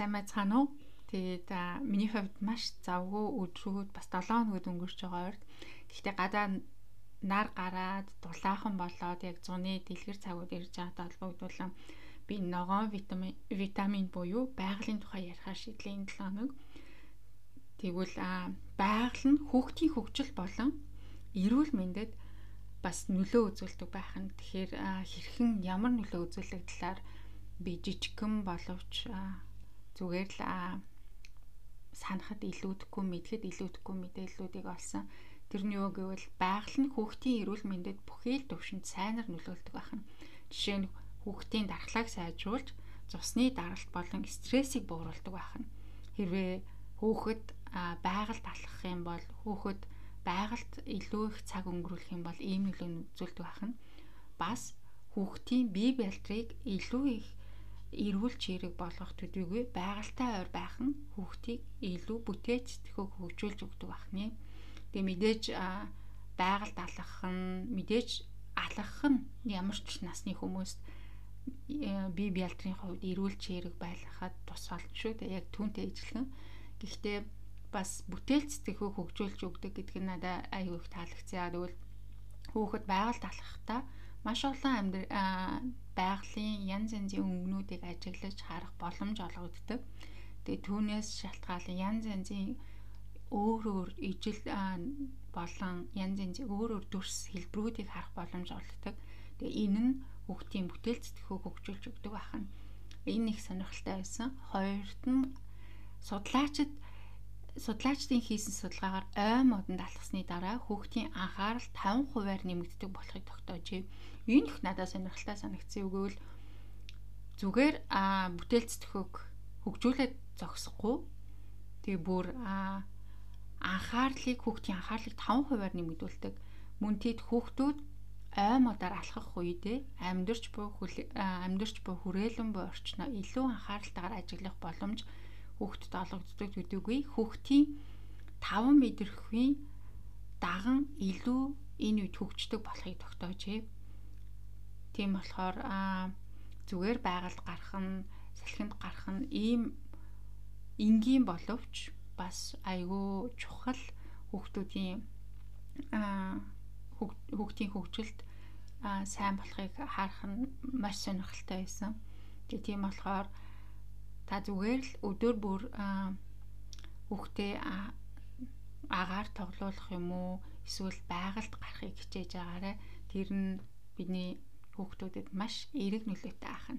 Сайхан уу? Тэгээд миний хувьд маш завгүй өдрүүд бас 7 хоногуд өнгөрч байгаа ойр. Гэхдээ гадаа нар гараад дулаахан болоод яг зуны дэлгэр цагууд ирж байгаатай холбогдуулан би ногоон витамин витамин буюу байгалийн тухай ярихаар шийдлээ энэ 7 хоног. Тэгвэл байгаль нь хүүхдийн хөгжил болон эрүүл мэндэд бас нөлөө үзүүлдэг байх нь. Тэгэхээр хэрхэн ямар нөлөө үзүүлэх талаар би жижигхэн боловч зүгээр л санахад илүүдэхгүй мэдхэд илүүдэхгүй мэдээллүүдийг олсон. Тэр нь юу гэвэл байгаль нь хүүхдийн эрүүл мэндэд бүхий л төвшөнд сайнаар нөлөөлдөг байна. Жишээ нь хүүхдийн дархлааг сайжруулж цусны даралт болон стрессийг бууруулдаг байна. Хэрвээ хүүхэд байгальд алхах юм бол хүүхэд байгальд илүү их цаг өнгөрүүлэх юм бол ийм нөлөө үзүүлдэг байна. Бас хүүхдийн бие барилдрыг илүү их эрүүл чирэг болгох төдийгүй байгальтай ойр байх нь хүүхдийг илүү бүтээч сэтгэхөг хөгжүүлж өгдөг байна. Тэгээ мэдээж байгальд алхах нь мэдээж алхах нь ямар ч насны хүмүүст бие биалдрын хувьд эрүүл чирэг байлгахад тус болно шүү дээ. Яг түүнтэй ижилхэн. Гэхдээ бас бүтээл сэтгэхөг хөгжүүлж өгдөг гэдэг нь надад аюу их таалагдсан. Тэгвэл хүүхэд байгальд алхахдаа маш олон амьдрал байгалийн янз янзын өнгөнүүдийг ажиглаж харах боломж олгогддог. Тэгээ түүнээс шалтгаалan янз янзын өөр өөр ижил болон янз янзын өөр өөр дүрс хэлбэрүүдийг харах боломж олгодог. Тэгээ энэ нь хүүхдийн бүтээл сэтгэхүйг хөгжүүлж өгдөг байна. Энэ их сонирхолтой байсан. Хоёрт нь судлаачид судлаачдын хийсэн судалгаагаар ой модонд алхсны дараа хүүхдийн анхаарал 50%-аар нэмэгддэг болохыг тогтоожээ. Энэ их надад сонирхолтой санагдсан үгөөл зүгээр а бүтээлцтөхөг хөгжүүлээд зогсохгүй тэгээ бүр а анхаарлыг хүүхдийн анхаарлыг 5%-аар нэмэгдүүлдэг. Мөн тэд хүүхдүүд ой модоор алхах үедээ амьдэрч буй амьдэрч буй хүрээлэн буй орчноо илүү анхааралтайгаар ажиглах боломж хүүхдэд олгогддог төдийгүй хүүхдийн 5 мэдрэхүйн даган илүү энэ үед хөгждөг болохыг тогтоожээ. Тийм болохоор зүгээр байгальд гарах нь салхинд гарах нь ийм энгийн боловч бас айгүй чухал хүүхдүүдийн хүүхдийн хөгжилд сайн болохыг харах нь маш сонирхолтой байсан. Тэгээ тийм болохоор та зүгээр л өдөр бүр хүүхдээ агаар тоглуулах юм уу эсвэл байгальд гарахыг хичээж байгаарэ тэр нь бидний хүүхдүүдэд маш эерэг нөлөөтэй ахна.